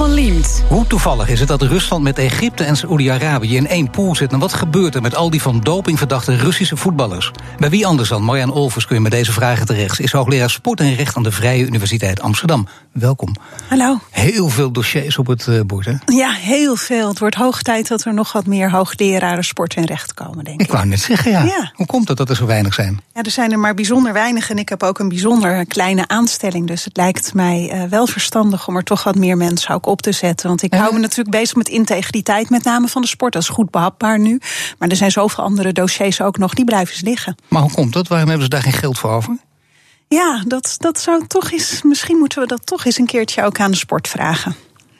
Paul van Liemt. Hoe toevallig is het dat Rusland met Egypte en Saoedi-Arabië in één pool zit? En wat gebeurt er met al die van doping verdachte Russische voetballers? Bij wie anders dan Marjan Olvers kun je met deze vragen terecht? Is hoogleraar sport en recht aan de Vrije Universiteit Amsterdam. Welkom. Hallo. Heel veel dossiers op het uh, bord, hè? Ja, heel veel. Het wordt hoog tijd dat er nog wat meer hoogleraren sport en recht komen, denk ik. Ik wou net zeggen, ja. ja. Hoe komt het dat er zo weinig zijn? Ja, er zijn er maar bijzonder weinig en ik heb ook een bijzonder kleine aanstelling. Dus het lijkt mij uh, wel verstandig om er toch wat meer mensen ook op te zetten. Want ik hou me natuurlijk bezig met integriteit, met name van de sport. Dat is goed behapbaar nu. Maar er zijn zoveel andere dossiers ook nog, die blijven liggen. Maar hoe komt dat? Waarom hebben ze daar geen geld voor over? Ja, dat, dat zou toch eens. Misschien moeten we dat toch eens een keertje ook aan de sport vragen.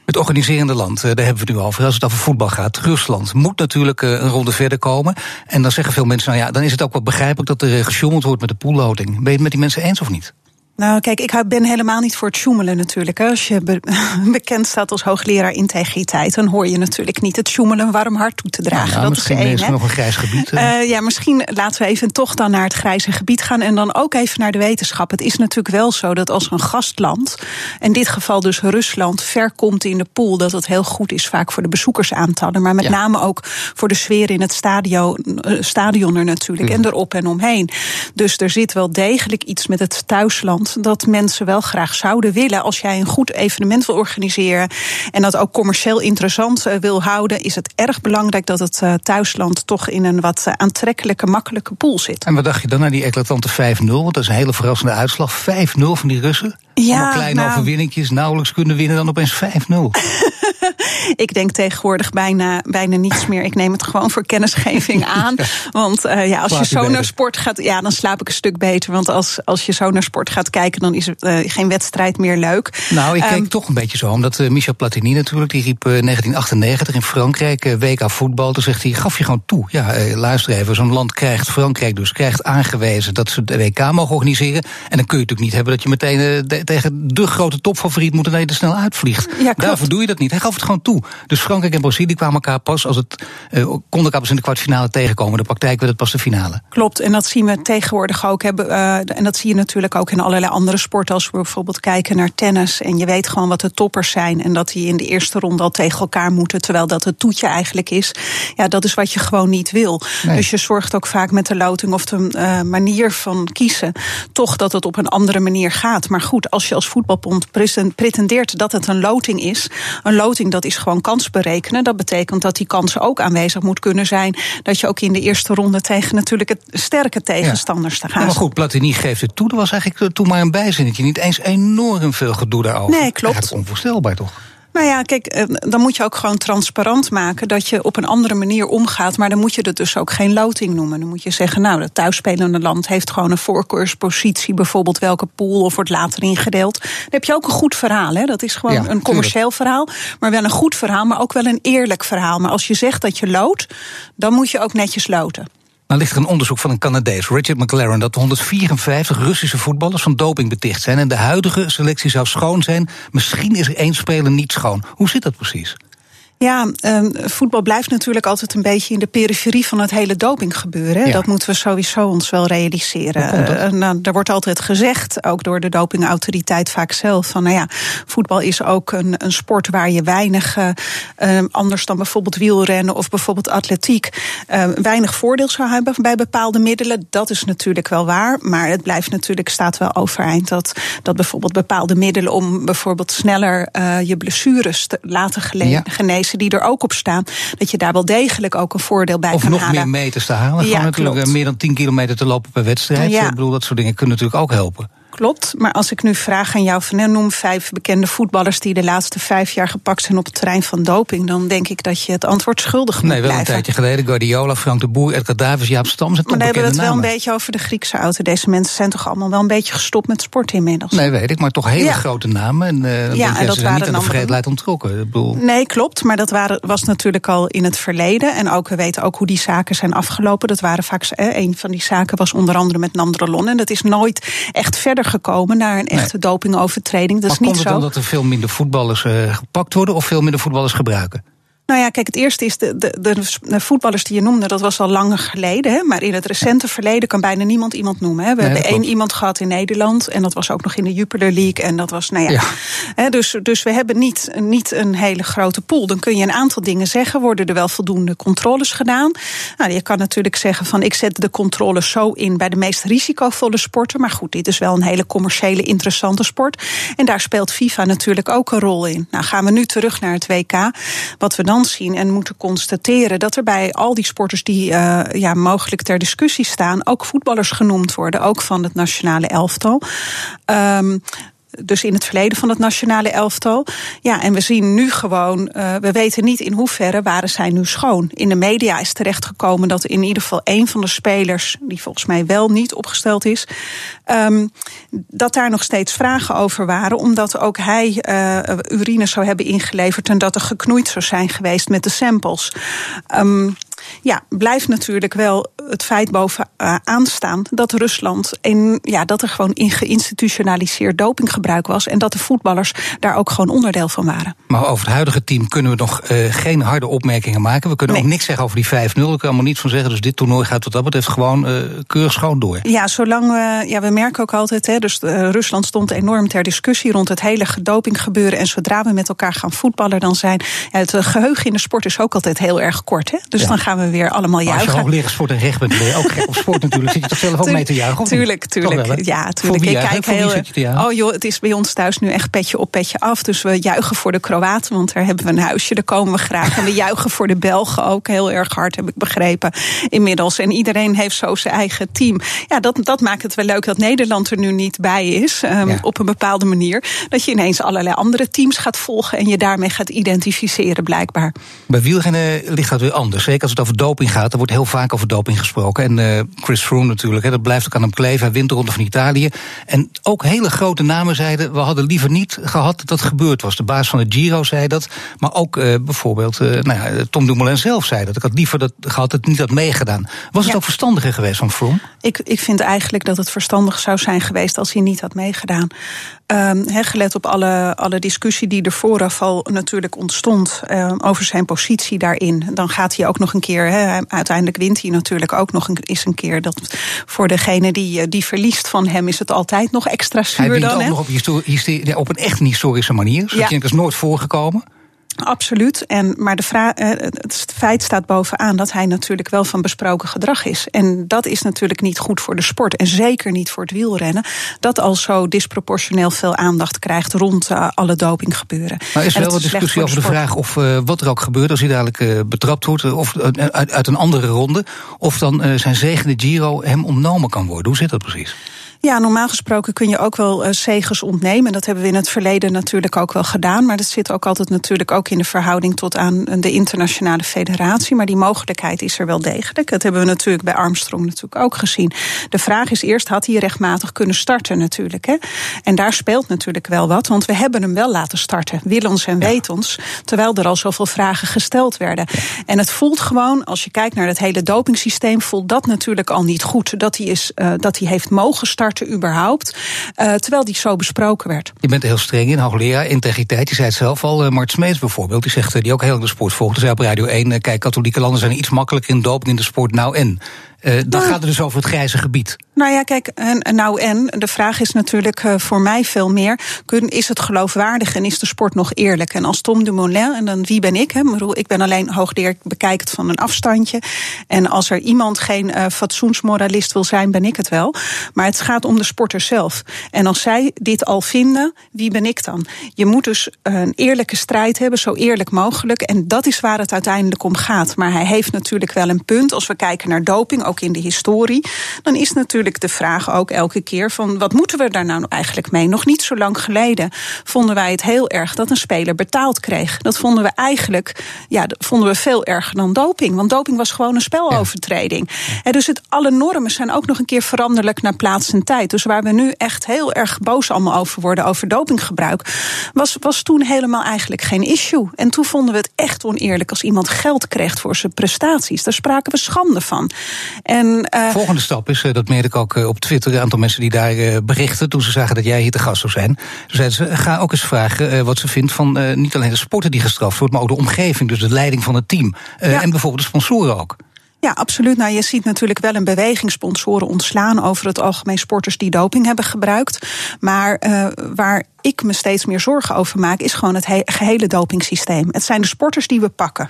Het organiserende land, daar hebben we het nu over. Als het over voetbal gaat, Rusland moet natuurlijk een ronde verder komen. En dan zeggen veel mensen, nou ja, dan is het ook wel begrijpelijk dat er gesjoemeld wordt met de poolloting. Ben je het met die mensen eens of niet? Nou, kijk, ik ben helemaal niet voor het sjoemelen natuurlijk. Als je bekend staat als hoogleraar integriteit, dan hoor je natuurlijk niet het sjoemelen een warm hart toe te dragen. Nou, dat misschien is, één, is nog een grijs gebied. Uh, ja, misschien laten we even toch dan naar het grijze gebied gaan en dan ook even naar de wetenschap. Het is natuurlijk wel zo dat als een gastland, in dit geval dus Rusland, ver komt in de pool, dat het heel goed is vaak voor de bezoekersaantallen, maar met ja. name ook voor de sfeer in het stadion, uh, stadion er natuurlijk ja. en erop en omheen. Dus er zit wel degelijk iets met het thuisland dat mensen wel graag zouden willen. Als jij een goed evenement wil organiseren en dat ook commercieel interessant wil houden, is het erg belangrijk dat het thuisland toch in een wat aantrekkelijke, makkelijke pool zit. En wat dacht je dan naar die eclatante 5-0? Want dat is een hele verrassende uitslag. 5-0 van die Russen. Ja, Allemaal kleine nou, overwinningjes, nauwelijks kunnen winnen, dan opeens 5-0. ik denk tegenwoordig bijna, bijna niets meer. Ik neem het gewoon voor kennisgeving aan. Want uh, ja, als je zo naar sport gaat, ja, dan slaap ik een stuk beter. Want als, als je zo naar sport gaat kijken, dan is het uh, geen wedstrijd meer leuk. Nou, ik um, keek toch een beetje zo, omdat uh, Michel Platini natuurlijk, die riep 1998 in Frankrijk, WK voetbal. Toen zegt hij, gaf je gewoon toe. Ja, luister even, zo'n land krijgt, Frankrijk dus, krijgt aangewezen dat ze de WK mogen organiseren. En dan kun je natuurlijk niet hebben dat je meteen tegen de grote topfavoriet moet en dat je er snel uitvliegt. Ja, Daarvoor doe je dat niet. Hij gaf het gewoon toe. Dus Frankrijk en Brazilië kwamen elkaar pas als het uh, konden elkaar pas in de kwartfinale tegenkomen. De praktijk werd het pas de finale. Klopt, en dat zien we tegenwoordig ook. Hebben, uh, en dat zie je natuurlijk ook in allerlei andere sporten. Als we bijvoorbeeld kijken naar tennis en je weet gewoon wat de toppers zijn en dat die in de eerste ronde al tegen elkaar moeten, terwijl dat het toetje eigenlijk is. Ja, dat is wat je gewoon niet wil. Nee. Dus je zorgt ook vaak met de loting of de uh, manier van kiezen toch dat het op een andere manier gaat. Maar goed, als je als voetbalbond pretendeert dat het een loting is, een loting dat is gewoon kans berekenen. Dat betekent dat die kansen ook aanwezig moet kunnen zijn. Dat je ook in de eerste ronde tegen natuurlijk het sterke tegenstanders ja. te gaan. Ja, maar goed, Platini geeft het toe. Er was eigenlijk toen maar een bijzinnetje. Niet eens enorm veel gedoe daarover. Nee, klopt. Eigenlijk onvoorstelbaar toch? Nou ja, kijk, dan moet je ook gewoon transparant maken dat je op een andere manier omgaat. Maar dan moet je het dus ook geen loting noemen. Dan moet je zeggen, nou, het thuisspelende land heeft gewoon een voorkeurspositie, bijvoorbeeld welke pool of wordt later ingedeeld. Dan heb je ook een goed verhaal, hè? Dat is gewoon ja, een commercieel tuurlijk. verhaal, maar wel een goed verhaal, maar ook wel een eerlijk verhaal. Maar als je zegt dat je loot, dan moet je ook netjes loten. Nou ligt er een onderzoek van een Canadees, Richard McLaren, dat 154 Russische voetballers van doping beticht zijn. En de huidige selectie zou schoon zijn. Misschien is er één speler niet schoon. Hoe zit dat precies? Ja, um, voetbal blijft natuurlijk altijd een beetje in de periferie van het hele dopinggebeuren. Ja. Dat moeten we sowieso ons wel realiseren. Uh, nou, er wordt altijd gezegd, ook door de dopingautoriteit vaak zelf, van nou ja, voetbal is ook een, een sport waar je weinig, uh, anders dan bijvoorbeeld wielrennen of bijvoorbeeld atletiek, uh, weinig voordeel zou hebben bij bepaalde middelen. Dat is natuurlijk wel waar, maar het blijft natuurlijk, staat wel overeind dat, dat bijvoorbeeld bepaalde middelen om bijvoorbeeld sneller je blessures te laten ja. Die er ook op staan, dat je daar wel degelijk ook een voordeel bij of kan nog halen. meer meters te halen. Ja, Gewoon natuurlijk klopt. meer dan 10 kilometer te lopen per wedstrijd. Ja. Ik bedoel, dat soort dingen kunnen natuurlijk ook helpen. Klopt, maar als ik nu vraag aan jou van noem vijf bekende voetballers die de laatste vijf jaar gepakt zijn op het terrein van doping, dan denk ik dat je het antwoord schuldig moet Nee, wel een tijdje geleden. Guardiola, Frank de Boer, Edgar Davids, Jaap Stam Maar dan hebben we het wel een beetje over de Griekse auto. Deze mensen zijn toch allemaal wel een beetje gestopt met sport inmiddels. Nee, weet ik, maar toch hele Ja. grote namen. En, uh, en ja, dat ze zijn waren niet aan de ontrokken. Ik bedoel, Nee, klopt. Maar dat waren, was natuurlijk al in het verleden. En ook, we weten ook hoe die zaken zijn afgelopen. Dat waren vaak, eh, een van die zaken was onder andere met Nandrolon. En dat is nooit echt verder gekomen naar een echte dopingovertreding. Dat maar is niet komt het zo. dan dat er veel minder voetballers uh, gepakt worden of veel minder voetballers gebruiken? Nou ja, kijk, het eerste is de, de, de, voetballers die je noemde, dat was al langer geleden. Hè, maar in het recente verleden kan bijna niemand iemand noemen. Hè. We hebben één iemand gehad in Nederland en dat was ook nog in de Jupiler League. En dat was, nou ja. ja. Hè, dus, dus we hebben niet, niet een hele grote pool. Dan kun je een aantal dingen zeggen. Worden er wel voldoende controles gedaan? Nou, je kan natuurlijk zeggen van ik zet de controles zo in bij de meest risicovolle sporten. Maar goed, dit is wel een hele commerciële, interessante sport. En daar speelt FIFA natuurlijk ook een rol in. Nou, gaan we nu terug naar het WK. Wat we dan zien en moeten constateren dat er bij al die sporters die uh, ja, mogelijk ter discussie staan, ook voetballers genoemd worden, ook van het nationale elftal. Um, dus in het verleden van het nationale elftal. Ja, en we zien nu gewoon, uh, we weten niet in hoeverre waren zij nu schoon. In de media is terechtgekomen dat in ieder geval een van de spelers, die volgens mij wel niet opgesteld is, um, dat daar nog steeds vragen over waren, omdat ook hij uh, urine zou hebben ingeleverd en dat er geknoeid zou zijn geweest met de samples. Um, ja, blijft natuurlijk wel het feit bovenaan staan dat Rusland in, ja, dat er gewoon in geïnstitutionaliseerd dopinggebruik was en dat de voetballers daar ook gewoon onderdeel van waren. Maar over het huidige team kunnen we nog uh, geen harde opmerkingen maken. We kunnen ook niks zeggen over die 5-0. Ik kan er allemaal niets van zeggen. Dus dit toernooi gaat wat dat betreft gewoon uh, keurig schoon door. Ja, zolang we, ja, we merken ook altijd, hè, dus uh, Rusland stond enorm ter discussie rond het hele dopinggebeuren. En zodra we met elkaar gaan voetballen, dan zijn ja, het geheugen in de sport is ook altijd heel erg kort. Hè? Dus ja. dan gaan we weer allemaal juichen. als je hoogleraar sport en recht bent, ben je ook gek op sport natuurlijk. Zit je toch zelf ook mee te juichen? Tuurlijk, tuurlijk. Wel, ja, tuurlijk. Ik kijk heel. Oh joh, het is bij ons thuis nu echt petje op, petje af. Dus we juichen voor de Kroaten, want daar hebben we een huisje. Daar komen we graag. En we juichen voor de Belgen ook heel erg hard, heb ik begrepen. Inmiddels. En iedereen heeft zo zijn eigen team. Ja, dat, dat maakt het wel leuk dat Nederland er nu niet bij is. Um, ja. Op een bepaalde manier. Dat je ineens allerlei andere teams gaat volgen en je daarmee gaat identificeren, blijkbaar. Bij wielrennen ligt dat weer anders. Zeker als het over doping gaat. Er wordt heel vaak over doping gesproken. En uh, Chris Froome natuurlijk, hè, dat blijft ook aan hem kleven. Hij wint de Ronde van Italië. En ook hele grote namen zeiden... we hadden liever niet gehad dat dat gebeurd was. De baas van de Giro zei dat. Maar ook uh, bijvoorbeeld uh, nou ja, Tom Dumoulin zelf zei dat. Ik had liever dat, gehad dat het niet had meegedaan. Was het ook verstandiger geweest van Froome? Ik, ik vind eigenlijk dat het verstandig zou zijn geweest... als hij niet had meegedaan. Um, he, gelet op alle, alle discussie die er vooraf al natuurlijk ontstond um, over zijn positie daarin. Dan gaat hij ook nog een keer, uiteindelijk wint hij natuurlijk ook nog een, is een keer. Dat voor degene die, die verliest van hem is het altijd nog extra zuur hij wint dan. ook nog op, op een echt historische manier. Zo ja. is nooit voorgekomen. Absoluut. En, maar de vraag, het feit staat bovenaan dat hij natuurlijk wel van besproken gedrag is. En dat is natuurlijk niet goed voor de sport. En zeker niet voor het wielrennen. Dat al zo disproportioneel veel aandacht krijgt rond uh, alle dopinggebeuren. Maar is er wel wat discussie over de, de vraag of uh, wat er ook gebeurt als hij dadelijk uh, betrapt wordt. Of uit, uit, een andere ronde. Of dan zijn zegen de Giro hem ontnomen kan worden. Hoe zit dat precies? Ja, normaal gesproken kun je ook wel uh, zegers ontnemen. Dat hebben we in het verleden natuurlijk ook wel gedaan. Maar dat zit ook altijd natuurlijk ook in de verhouding tot aan de internationale federatie. Maar die mogelijkheid is er wel degelijk. Dat hebben we natuurlijk bij Armstrong natuurlijk ook gezien. De vraag is eerst, had hij rechtmatig kunnen starten natuurlijk. Hè? En daar speelt natuurlijk wel wat. Want we hebben hem wel laten starten. Willens en ja. wetens. Terwijl er al zoveel vragen gesteld werden. Ja. En het voelt gewoon, als je kijkt naar het hele dopingsysteem, voelt dat natuurlijk al niet goed. Dat hij, is, uh, dat hij heeft mogen starten überhaupt. Uh, terwijl die zo besproken werd. Je bent heel streng in, hoogleraar, integriteit. Je zei het zelf al, uh, Mart Smeets bijvoorbeeld. Die zegt, uh, die ook heel de sport volgt. Zei op Radio 1, kijk, katholieke landen zijn iets makkelijker in doping in de sport. Nou en... Uh, dan nou, gaat het dus over het grijze gebied. Nou ja, kijk, en, nou en, de vraag is natuurlijk uh, voor mij veel meer... Kun, is het geloofwaardig en is de sport nog eerlijk? En als Tom Dumoulin, en dan wie ben ik? Hè? Ik ben alleen hoogdeer, ik bekijk het van een afstandje. En als er iemand geen uh, fatsoensmoralist wil zijn, ben ik het wel. Maar het gaat om de sporter zelf. En als zij dit al vinden, wie ben ik dan? Je moet dus een eerlijke strijd hebben, zo eerlijk mogelijk. En dat is waar het uiteindelijk om gaat. Maar hij heeft natuurlijk wel een punt als we kijken naar doping ook in de historie, dan is natuurlijk de vraag ook elke keer van wat moeten we daar nou eigenlijk mee? Nog niet zo lang geleden vonden wij het heel erg dat een speler betaald kreeg. Dat vonden we eigenlijk, ja, dat vonden we veel erger dan doping. Want doping was gewoon een spelovertreding. En dus het, alle normen zijn ook nog een keer veranderlijk naar plaats en tijd. Dus waar we nu echt heel erg boos allemaal over worden, over dopinggebruik, was, was toen helemaal eigenlijk geen issue. En toen vonden we het echt oneerlijk als iemand geld kreeg voor zijn prestaties. Daar spraken we schande van. En, Volgende stap is, dat meerde ik ook op Twitter, een aantal mensen die daar berichten toen ze zagen dat jij hier te gast zou zijn. Zeiden ze, ga ook eens vragen wat ze vindt van niet alleen de sporter die gestraft wordt, maar ook de omgeving, dus de leiding van het team. En bijvoorbeeld de sponsoren ook. Ja, absoluut. Nou, je ziet natuurlijk wel een beweging sponsoren ontslaan over het algemeen sporters die doping hebben gebruikt. Maar uh, waar ik me steeds meer zorgen over maak, is gewoon het gehele dopingsysteem. Het zijn de sporters die we pakken.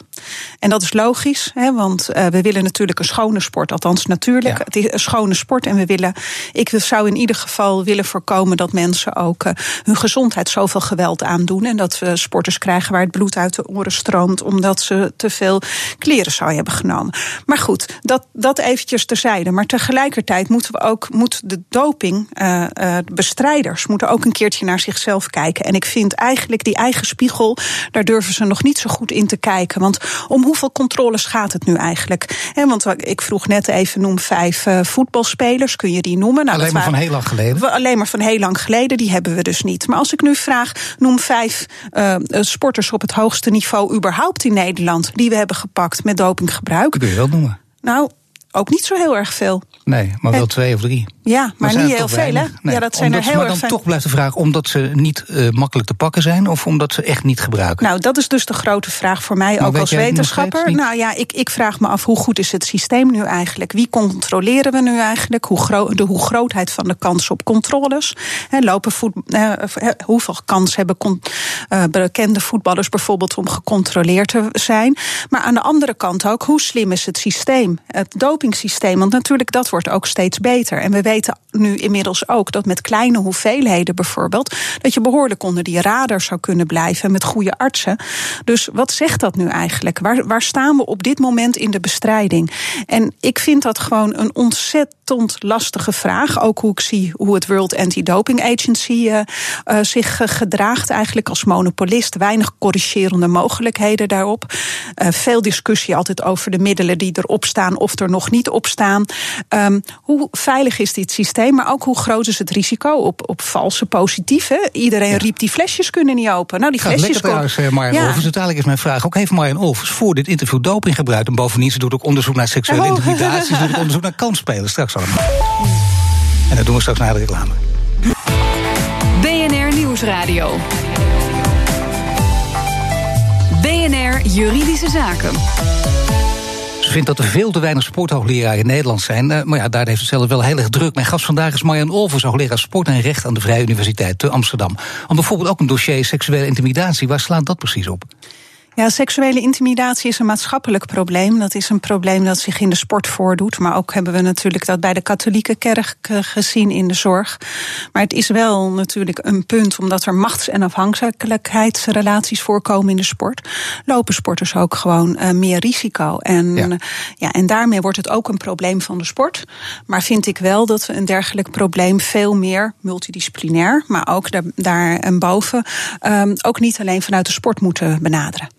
En dat is logisch, hè, want uh, we willen natuurlijk een schone sport. Althans, natuurlijk. Het is een schone sport. En we willen, ik zou in ieder geval willen voorkomen dat mensen ook uh, hun gezondheid zoveel geweld aandoen. En dat we sporters krijgen waar het bloed uit de oren stroomt, omdat ze te veel kleren zou hebben genomen. Maar goed, dat, dat eventjes terzijde. Maar tegelijkertijd moeten we ook, moet de dopingbestrijders uh, moeten ook een keertje naar zich zichzelf kijken. En ik vind eigenlijk die eigen spiegel, daar durven ze nog niet zo goed in te kijken. Want om hoeveel controles gaat het nu eigenlijk? En want ik vroeg net even, noem vijf uh, voetbalspelers, kun je die noemen? Nou, alleen maar van heel lang geleden? Alleen maar van heel lang geleden, die hebben we dus niet. Maar als ik nu vraag, noem vijf uh, sporters op het hoogste niveau überhaupt in Nederland, die we hebben gepakt met dopinggebruik. Dat kun je wel noemen. Nou, ook niet zo heel erg veel. Nee, maar wel twee of drie. Ja, maar, niet heel veel, hè? Nee. Ja, dat zijn er heel maar dan toch blijft de vraag omdat ze niet uh, makkelijk te pakken zijn... of omdat ze echt niet gebruiken? Nou, dat is dus de grote vraag voor mij, ook als wetenschapper. Nou ja, ik, ik vraag me af hoe goed is het systeem nu eigenlijk? Wie controleren we nu eigenlijk? Hoe, gro de hoe grootheid van de kans op controles? He, lopen voet, hoeveel kans hebben uh, bekende voetballers bijvoorbeeld... om gecontroleerd te zijn? Maar aan de andere kant ook, hoe slim is het systeem? Het want natuurlijk dat wordt ook steeds beter. En we weten nu inmiddels ook dat met kleine hoeveelheden bijvoorbeeld, dat je behoorlijk onder die radar zou kunnen blijven met goede artsen. Dus wat zegt dat nu eigenlijk? Waar, waar staan we op dit moment in de bestrijding? En ik vind dat gewoon een ontzettend lastige vraag. Ook hoe ik zie hoe het World Anti-Doping Agency uh, uh, zich gedraagt, eigenlijk als monopolist. Weinig corrigerende mogelijkheden daarop. Uh, veel discussie altijd over de middelen die erop staan of er nog niet op staan. Um, hoe veilig is dit systeem? Maar ook hoe groot is het risico op, op valse positieve? Iedereen riep die flesjes kunnen niet open. Nou, die flesjes. Lekker trouwens, Marjan ja. Uiteindelijk is mijn vraag ook: heeft Marjan Olvers voor dit interview doping gebruikt? En bovendien, ze doet ook onderzoek naar seksuele oh. intimidatie. Ze doet ook onderzoek naar kansspelen. Straks En dat doen we straks na de reclame. BNR Nieuwsradio. BNR Juridische Zaken vindt dat er veel te weinig sporthoogleraren in Nederland zijn. Uh, maar ja, daar heeft het zelf wel heel erg druk. Mijn gast vandaag is Marjan Olvers, hoogleraar sport en recht aan de Vrije Universiteit te Amsterdam. Om bijvoorbeeld ook een dossier seksuele intimidatie. Waar slaat dat precies op? Ja, seksuele intimidatie is een maatschappelijk probleem. Dat is een probleem dat zich in de sport voordoet. Maar ook hebben we natuurlijk dat bij de katholieke kerk gezien in de zorg. Maar het is wel natuurlijk een punt, omdat er machts- en afhankelijkheidsrelaties voorkomen in de sport. Lopen sporters ook gewoon uh, meer risico. En, ja. ja. en daarmee wordt het ook een probleem van de sport. Maar vind ik wel dat we een dergelijk probleem veel meer multidisciplinair, maar ook daar, daar en boven, um, ook niet alleen vanuit de sport moeten benaderen.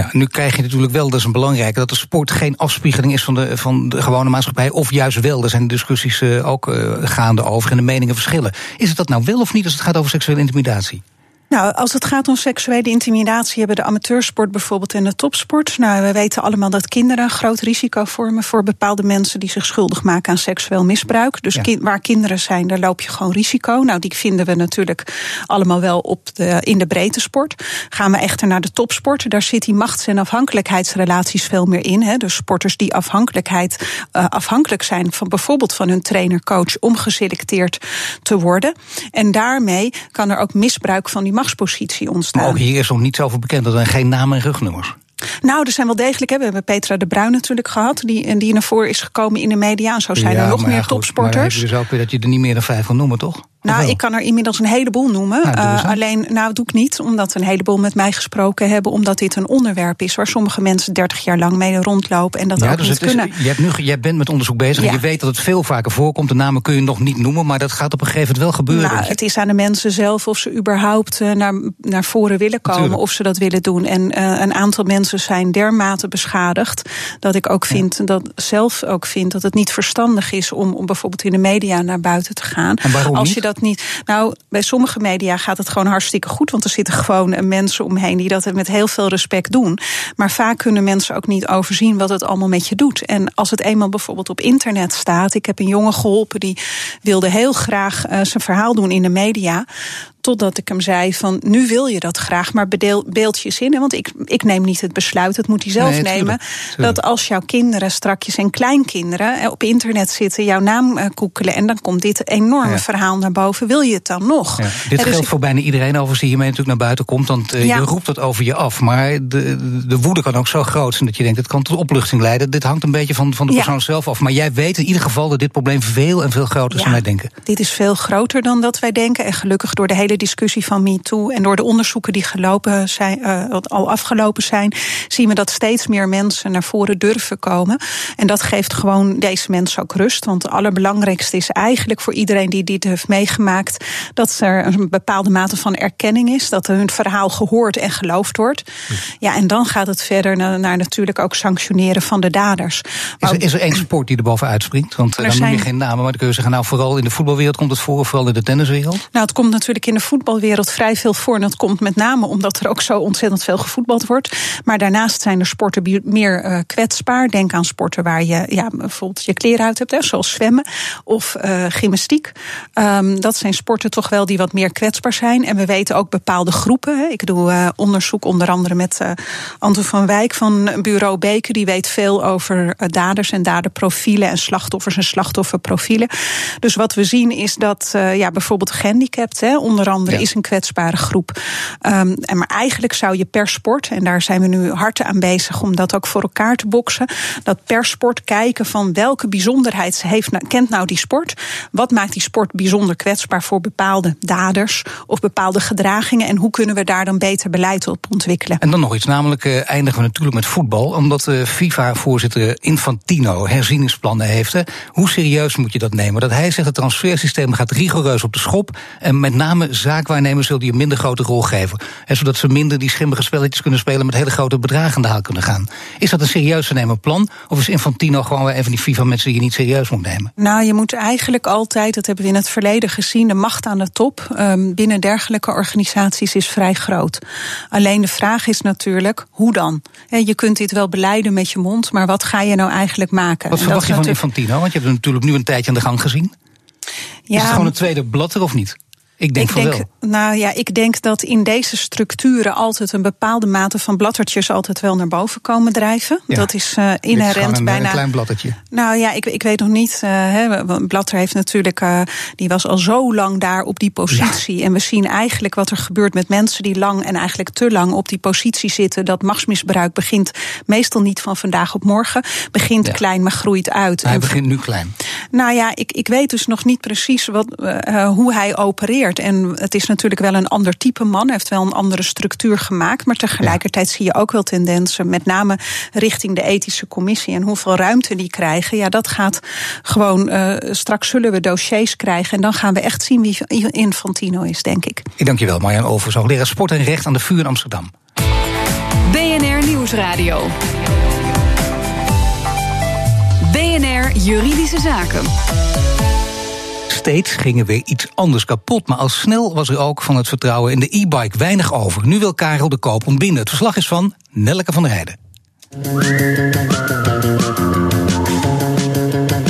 Ja, nu krijg je natuurlijk wel, dat is een belangrijke, dat de sport geen afspiegeling is van de, van de gewone maatschappij. Of juist wel. Er zijn discussies uh, ook uh, gaande over en de meningen verschillen. Is het dat nou wel of niet als het gaat over seksuele intimidatie? Nou, als het gaat om seksuele intimidatie, hebben de amateursport bijvoorbeeld en de topsport. Nou, we weten allemaal dat kinderen een groot risico vormen voor bepaalde mensen die zich schuldig maken aan seksueel misbruik. Dus ja. waar kinderen zijn, daar loop je gewoon risico. Nou, die vinden we natuurlijk allemaal wel op de, in de breedte sport. Gaan we echter naar de topsport, daar zit die machts- en afhankelijkheidsrelaties veel meer in. Hè. Dus sporters die afhankelijkheid, uh, afhankelijk zijn van bijvoorbeeld van hun trainer-coach om geselecteerd te worden. En daarmee kan er ook misbruik van die machtspositie ontstaan. Maar ook hier is nog niet zoveel bekend, dat er geen namen en rugnummers. Nou, er zijn wel degelijk. Hè. We hebben Petra de Bruin natuurlijk gehad, die, die naar voren is gekomen in de media. En zo zijn ja, er nog meer ja, goed, topsporters. Maar dan heb je dus ook weer dat je er niet meer dan vijf van noemen, toch? Nou, ik kan er inmiddels een heleboel noemen. Nou, uh, alleen, nou, doe ik niet, omdat een heleboel met mij gesproken hebben. Omdat dit een onderwerp is waar sommige mensen 30 jaar lang mee rondlopen en dat ja, ook dus niet kunnen. Is, je, hebt nu, jij bent met onderzoek bezig ja. en je weet dat het veel vaker voorkomt. De namen kun je nog niet noemen, maar dat gaat op een gegeven moment wel gebeuren. Nou, het is aan de mensen zelf of ze überhaupt uh, naar, naar voren willen komen, Natuurlijk. of ze dat willen doen. En uh, een aantal mensen zijn dermate beschadigd dat ik ook vind, ja. dat zelf ook vind dat het niet verstandig is om, om bijvoorbeeld in de media naar buiten te gaan. En waarom Als niet? je dat niet. Nou, bij sommige media gaat het gewoon hartstikke goed. Want er zitten gewoon mensen omheen die dat met heel veel respect doen. Maar vaak kunnen mensen ook niet overzien wat het allemaal met je doet. En als het eenmaal bijvoorbeeld op internet staat. Ik heb een jongen geholpen die wilde heel graag uh, zijn verhaal doen in de media. Totdat ik hem zei van nu wil je dat graag, maar beeld je zinnen. Want ik, ik neem niet het besluit, het moet hij zelf nemen. Dat als jouw kinderen strakjes en kleinkinderen eh, op internet zitten, jouw naam uh, koekelen. En dan komt dit enorme verhaal naar boven. Wil je het dan nog? Ja. Dit dus geldt voor bijna iedereen over die hiermee natuurlijk naar buiten komt. Want uh, je roept dat over je af. Maar de, de woede kan ook zo groot zijn dat je denkt, het kan tot opluchting leiden. Dit hangt een beetje van, van de persoon zelf af. Maar jij weet in ieder geval dat dit probleem veel en veel groter is dan wij denken. Dit is veel groter dan dat wij denken. En gelukkig door de hele discussie van MeToo en door de onderzoeken die gelopen zijn, uh, al afgelopen zijn, zien we dat steeds meer mensen naar voren durven komen. En dat geeft gewoon deze mensen ook rust. Want het allerbelangrijkste is eigenlijk voor iedereen die dit heeft meegemaakt, dat er een bepaalde mate van erkenning is, dat hun verhaal gehoord en geloofd wordt. Ja, en dan gaat het verder naar, naar natuurlijk ook sanctioneren van de daders. Is er, is er één sport die er bovenuit springt? Want dan zijn... noem je geen namen, maar dan kun je zeggen, nou vooral in de voetbalwereld komt het voor, vooral in de tenniswereld? Nou, het komt natuurlijk in de voetbalwereld vrij veel voor. En dat komt met name omdat er ook zo ontzettend veel gevoetbald wordt. Maar daarnaast zijn er sporten meer uh, kwetsbaar. Denk aan sporten waar je ja, bijvoorbeeld je kleren uit hebt, hè, zoals zwemmen of uh, gymnastiek. Um, dat zijn sporten toch wel die wat meer kwetsbaar zijn. En we weten ook bepaalde groepen. Hè. Ik doe uh, onderzoek onder andere met Anton van Wijk van Bureau Beker. Die weet veel over daders en daderprofielen en slachtoffers en slachtofferprofielen. Dus wat we zien is dat ja, bijvoorbeeld gehandicapten, onder andere, is een kwetsbare groep. Um, en maar eigenlijk zou je per sport, en daar zijn we nu hard aan bezig om dat ook voor elkaar te boksen, dat per sport kijken van welke bijzonderheid heeft, nou, kent nou die sport? Wat maakt die sport bijzonder kwetsbaar voor bepaalde daders of bepaalde gedragingen? En hoe kunnen we daar dan beter beleid op ontwikkelen? En dan nog iets, namelijk uh, eindigen we natuurlijk met voetbal, omdat uh, FIFA-voorzitter Infantino herzieningsplannen heeft. Hoe serieus moet je dat nemen? Dat hij zegt het transfersysteem gaat rigoureus op de schop en met name zaakwaarnemers wil die een minder grote rol geven. Hè, zodat ze minder die schimmige spelletjes kunnen spelen met hele grote bedragen aan de haal kunnen gaan. Is dat een serieus te nemen plan? Of is Infantino gewoon weer even die FIFA-mensen die je niet serieus moet nemen? Nou, je moet eigenlijk altijd, dat hebben we in het verleden gezien, de macht aan de top um, binnen dergelijke organisaties is vrij groot. Alleen de vraag is natuurlijk, hoe dan? je kunt dit wel beleiden met je mond, maar wat ga je nou eigenlijk maken? Wat verwacht je van Infantino? Want je hebt hem natuurlijk nu een tijdje aan de gang gezien. Ja, is het gewoon een tweede blad er of niet? Ik denk, ik denk Nou ja, ik denk dat in deze structuren altijd een bepaalde mate van bladdertjes altijd wel naar boven komen drijven. Dat is uh, inherent is een, bijna. Een klein bladdertje. Nou ja, ik, ik weet nog niet. Uh, Blatter heeft natuurlijk, uh, die was al zo lang daar op die positie. En we zien eigenlijk wat er gebeurt met mensen die lang en eigenlijk te lang op die positie zitten. Dat machtsmisbruik begint meestal niet van vandaag op morgen. Begint klein, maar groeit uit. Hij begint nu klein. Nou ja, ik, ik weet dus nog niet precies wat, hoe hij opereert. En het is natuurlijk wel een ander type man. Hij heeft wel een andere structuur gemaakt. Maar tegelijkertijd zie je ook wel tendensen. Met name richting de ethische commissie. En hoeveel ruimte die krijgen. Ja, dat gaat gewoon. Uh, straks zullen we dossiers krijgen. En dan gaan we echt zien wie Infantino is, denk ik. Ik dank je wel, Marjan Overs, hoogleraar sport en recht aan de vuur in Amsterdam. BNR Nieuwsradio. BNR Juridische Zaken steeds gingen weer iets anders kapot. Maar al snel was er ook van het vertrouwen in de e-bike weinig over. Nu wil Karel de Koop ontbinden. Het verslag is van Nelleke van der Heijden.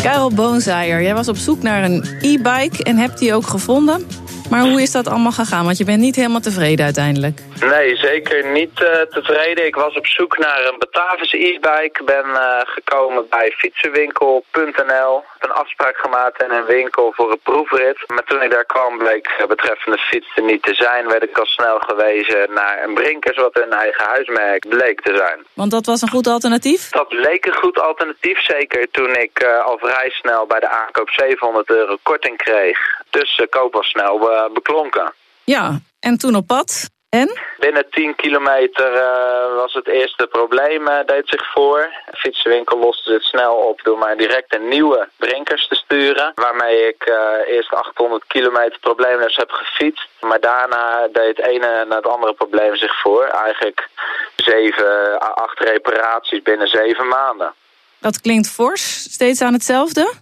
Karel Boonzaaier, jij was op zoek naar een e-bike en hebt die ook gevonden. Maar hoe is dat allemaal gegaan? Want je bent niet helemaal tevreden uiteindelijk. Nee, zeker niet uh, tevreden. Ik was op zoek naar een Batavus e-bike. Ben uh, gekomen bij fietsenwinkel.nl. Een afspraak gemaakt in een winkel voor een proefrit. Maar toen ik daar kwam bleek betreffende fiets er niet te zijn. Werd ik al snel gewezen naar een Brinkers wat een eigen huismerk bleek te zijn. Want dat was een goed alternatief? Dat leek een goed alternatief, zeker toen ik uh, al vrij snel bij de aankoop 700 euro korting kreeg. Dus de koop was snel beklonken. Ja, en toen op pad? En? Binnen 10 kilometer uh, was het eerste probleem, uh, deed zich voor. De fietsenwinkel loste het snel op door mij direct een nieuwe Brinkers te sturen. Waarmee ik uh, eerst 800 kilometer probleemloos heb gefietst. Maar daarna deed het ene na het andere probleem zich voor. Eigenlijk 7 à 8 reparaties binnen 7 maanden. Dat klinkt fors. Steeds aan hetzelfde?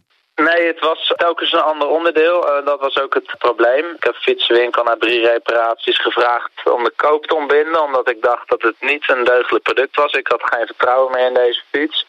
Nee, het was telkens een ander onderdeel. Uh, dat was ook het probleem. Ik heb fietsenwinkel na drie reparaties gevraagd om de koop te ontbinden. Omdat ik dacht dat het niet een deugdelijk product was. Ik had geen vertrouwen meer in deze fiets.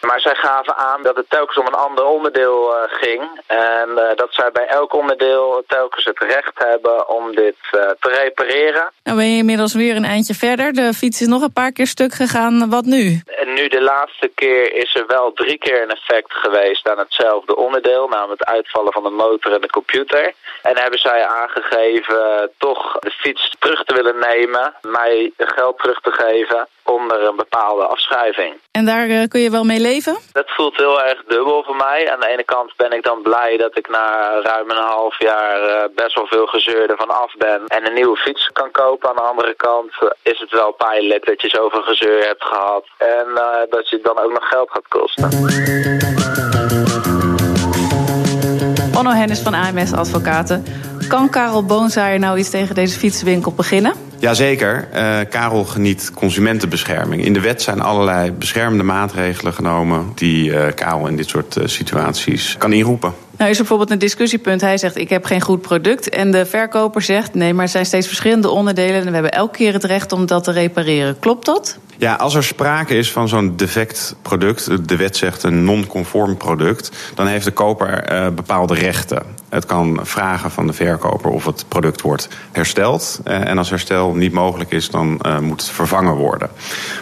Maar zij gaven aan dat het telkens om een ander onderdeel uh, ging. En uh, dat zij bij elk onderdeel telkens het recht hebben om dit te repareren. Nou ben je inmiddels weer een eindje verder. De fiets is nog een paar keer stuk gegaan. Wat nu? En nu de laatste keer is er wel drie keer een effect geweest aan hetzelfde onderdeel. Namelijk het uitvallen van de motor en de computer. En hebben zij aangegeven toch de fiets terug te willen nemen. Mij geld terug te geven onder een bepaalde afschrijving. En daar uh, kun je wel mee leven? Dat voelt heel erg dubbel voor mij. Aan de ene kant ben ik dan blij dat ik na ruim een half jaar uh, best wel veel gezeur ervan af ben en een nieuwe fiets kan kopen. Aan de andere kant is het wel pijnlijk dat je zoveel gezeur hebt gehad en uh, dat je dan ook nog geld gaat kosten. Hennis van AMS Advocaten. Kan Karel Boonzaaier nou iets tegen deze fietswinkel beginnen? Jazeker. Uh, Karel geniet consumentenbescherming. In de wet zijn allerlei beschermende maatregelen genomen... die uh, Karel in dit soort uh, situaties kan inroepen. Nou is er bijvoorbeeld een discussiepunt. Hij zegt, ik heb geen goed product. En de verkoper zegt, nee, maar er zijn steeds verschillende onderdelen... en we hebben elke keer het recht om dat te repareren. Klopt dat? Ja, als er sprake is van zo'n defect product... de wet zegt een non-conform product... dan heeft de koper uh, bepaalde rechten. Het kan vragen van de verkoper of het product wordt hersteld. Uh, en als herstel niet mogelijk is, dan uh, moet het vervangen worden.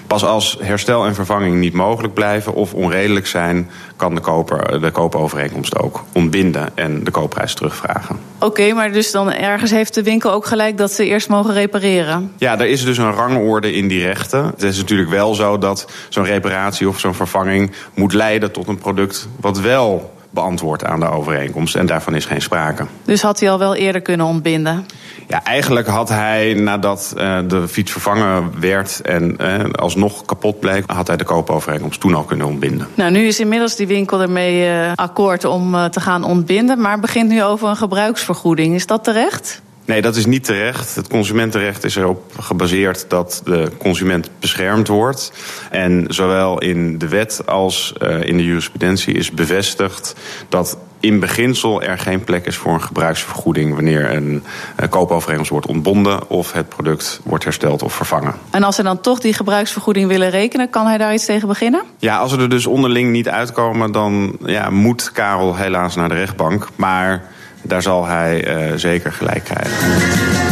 Pas als herstel en vervanging niet mogelijk blijven of onredelijk zijn... kan de koper de koopovereenkomst ook ontbinden en de koopprijs terugvragen. Oké, okay, maar dus dan ergens heeft de winkel ook gelijk dat ze eerst mogen repareren? Ja, er is dus een rangorde in die rechten. Het is natuurlijk wel zo dat zo'n reparatie of zo'n vervanging moet leiden tot een product wat wel beantwoordt aan de overeenkomst. En daarvan is geen sprake. Dus had hij al wel eerder kunnen ontbinden? Ja, eigenlijk had hij nadat uh, de fiets vervangen werd en uh, alsnog kapot bleek, had hij de koopovereenkomst toen al kunnen ontbinden. Nou, nu is inmiddels die winkel ermee uh, akkoord om te gaan ontbinden, maar begint nu over een gebruiksvergoeding. Is dat terecht? Nee, dat is niet terecht. Het consumentenrecht is erop gebaseerd dat de consument beschermd wordt. En zowel in de wet als uh, in de jurisprudentie is bevestigd dat in beginsel er geen plek is voor een gebruiksvergoeding wanneer een uh, koopovereenkomst wordt ontbonden of het product wordt hersteld of vervangen. En als ze dan toch die gebruiksvergoeding willen rekenen, kan hij daar iets tegen beginnen? Ja, als ze er dus onderling niet uitkomen, dan ja, moet Karel helaas naar de rechtbank. Maar daar zal hij uh, zeker gelijk krijgen.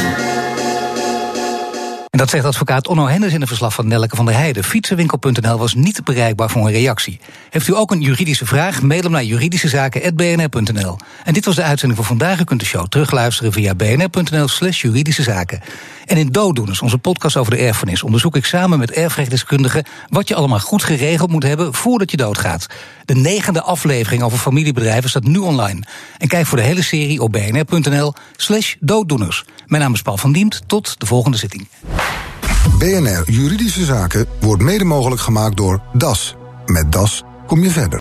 En dat zegt advocaat Onno Hennis in een verslag van Nelke van der Heijden. Fietsenwinkel.nl was niet bereikbaar voor een reactie. Heeft u ook een juridische vraag? Mail hem naar juridischezaken.bnr.nl. En dit was de uitzending voor vandaag. U kunt de show terugluisteren via bnr.nl slash juridische zaken. En in Dooddoeners, onze podcast over de erfenis, onderzoek ik samen met erfrechtdeskundigen wat je allemaal goed geregeld moet hebben voordat je doodgaat. De negende aflevering over familiebedrijven staat nu online. En kijk voor de hele serie op bnr.nl slash dooddoeners. Mijn naam is Paul van Diemt. Tot de volgende zitting. BNR Juridische Zaken wordt mede mogelijk gemaakt door DAS. Met DAS kom je verder.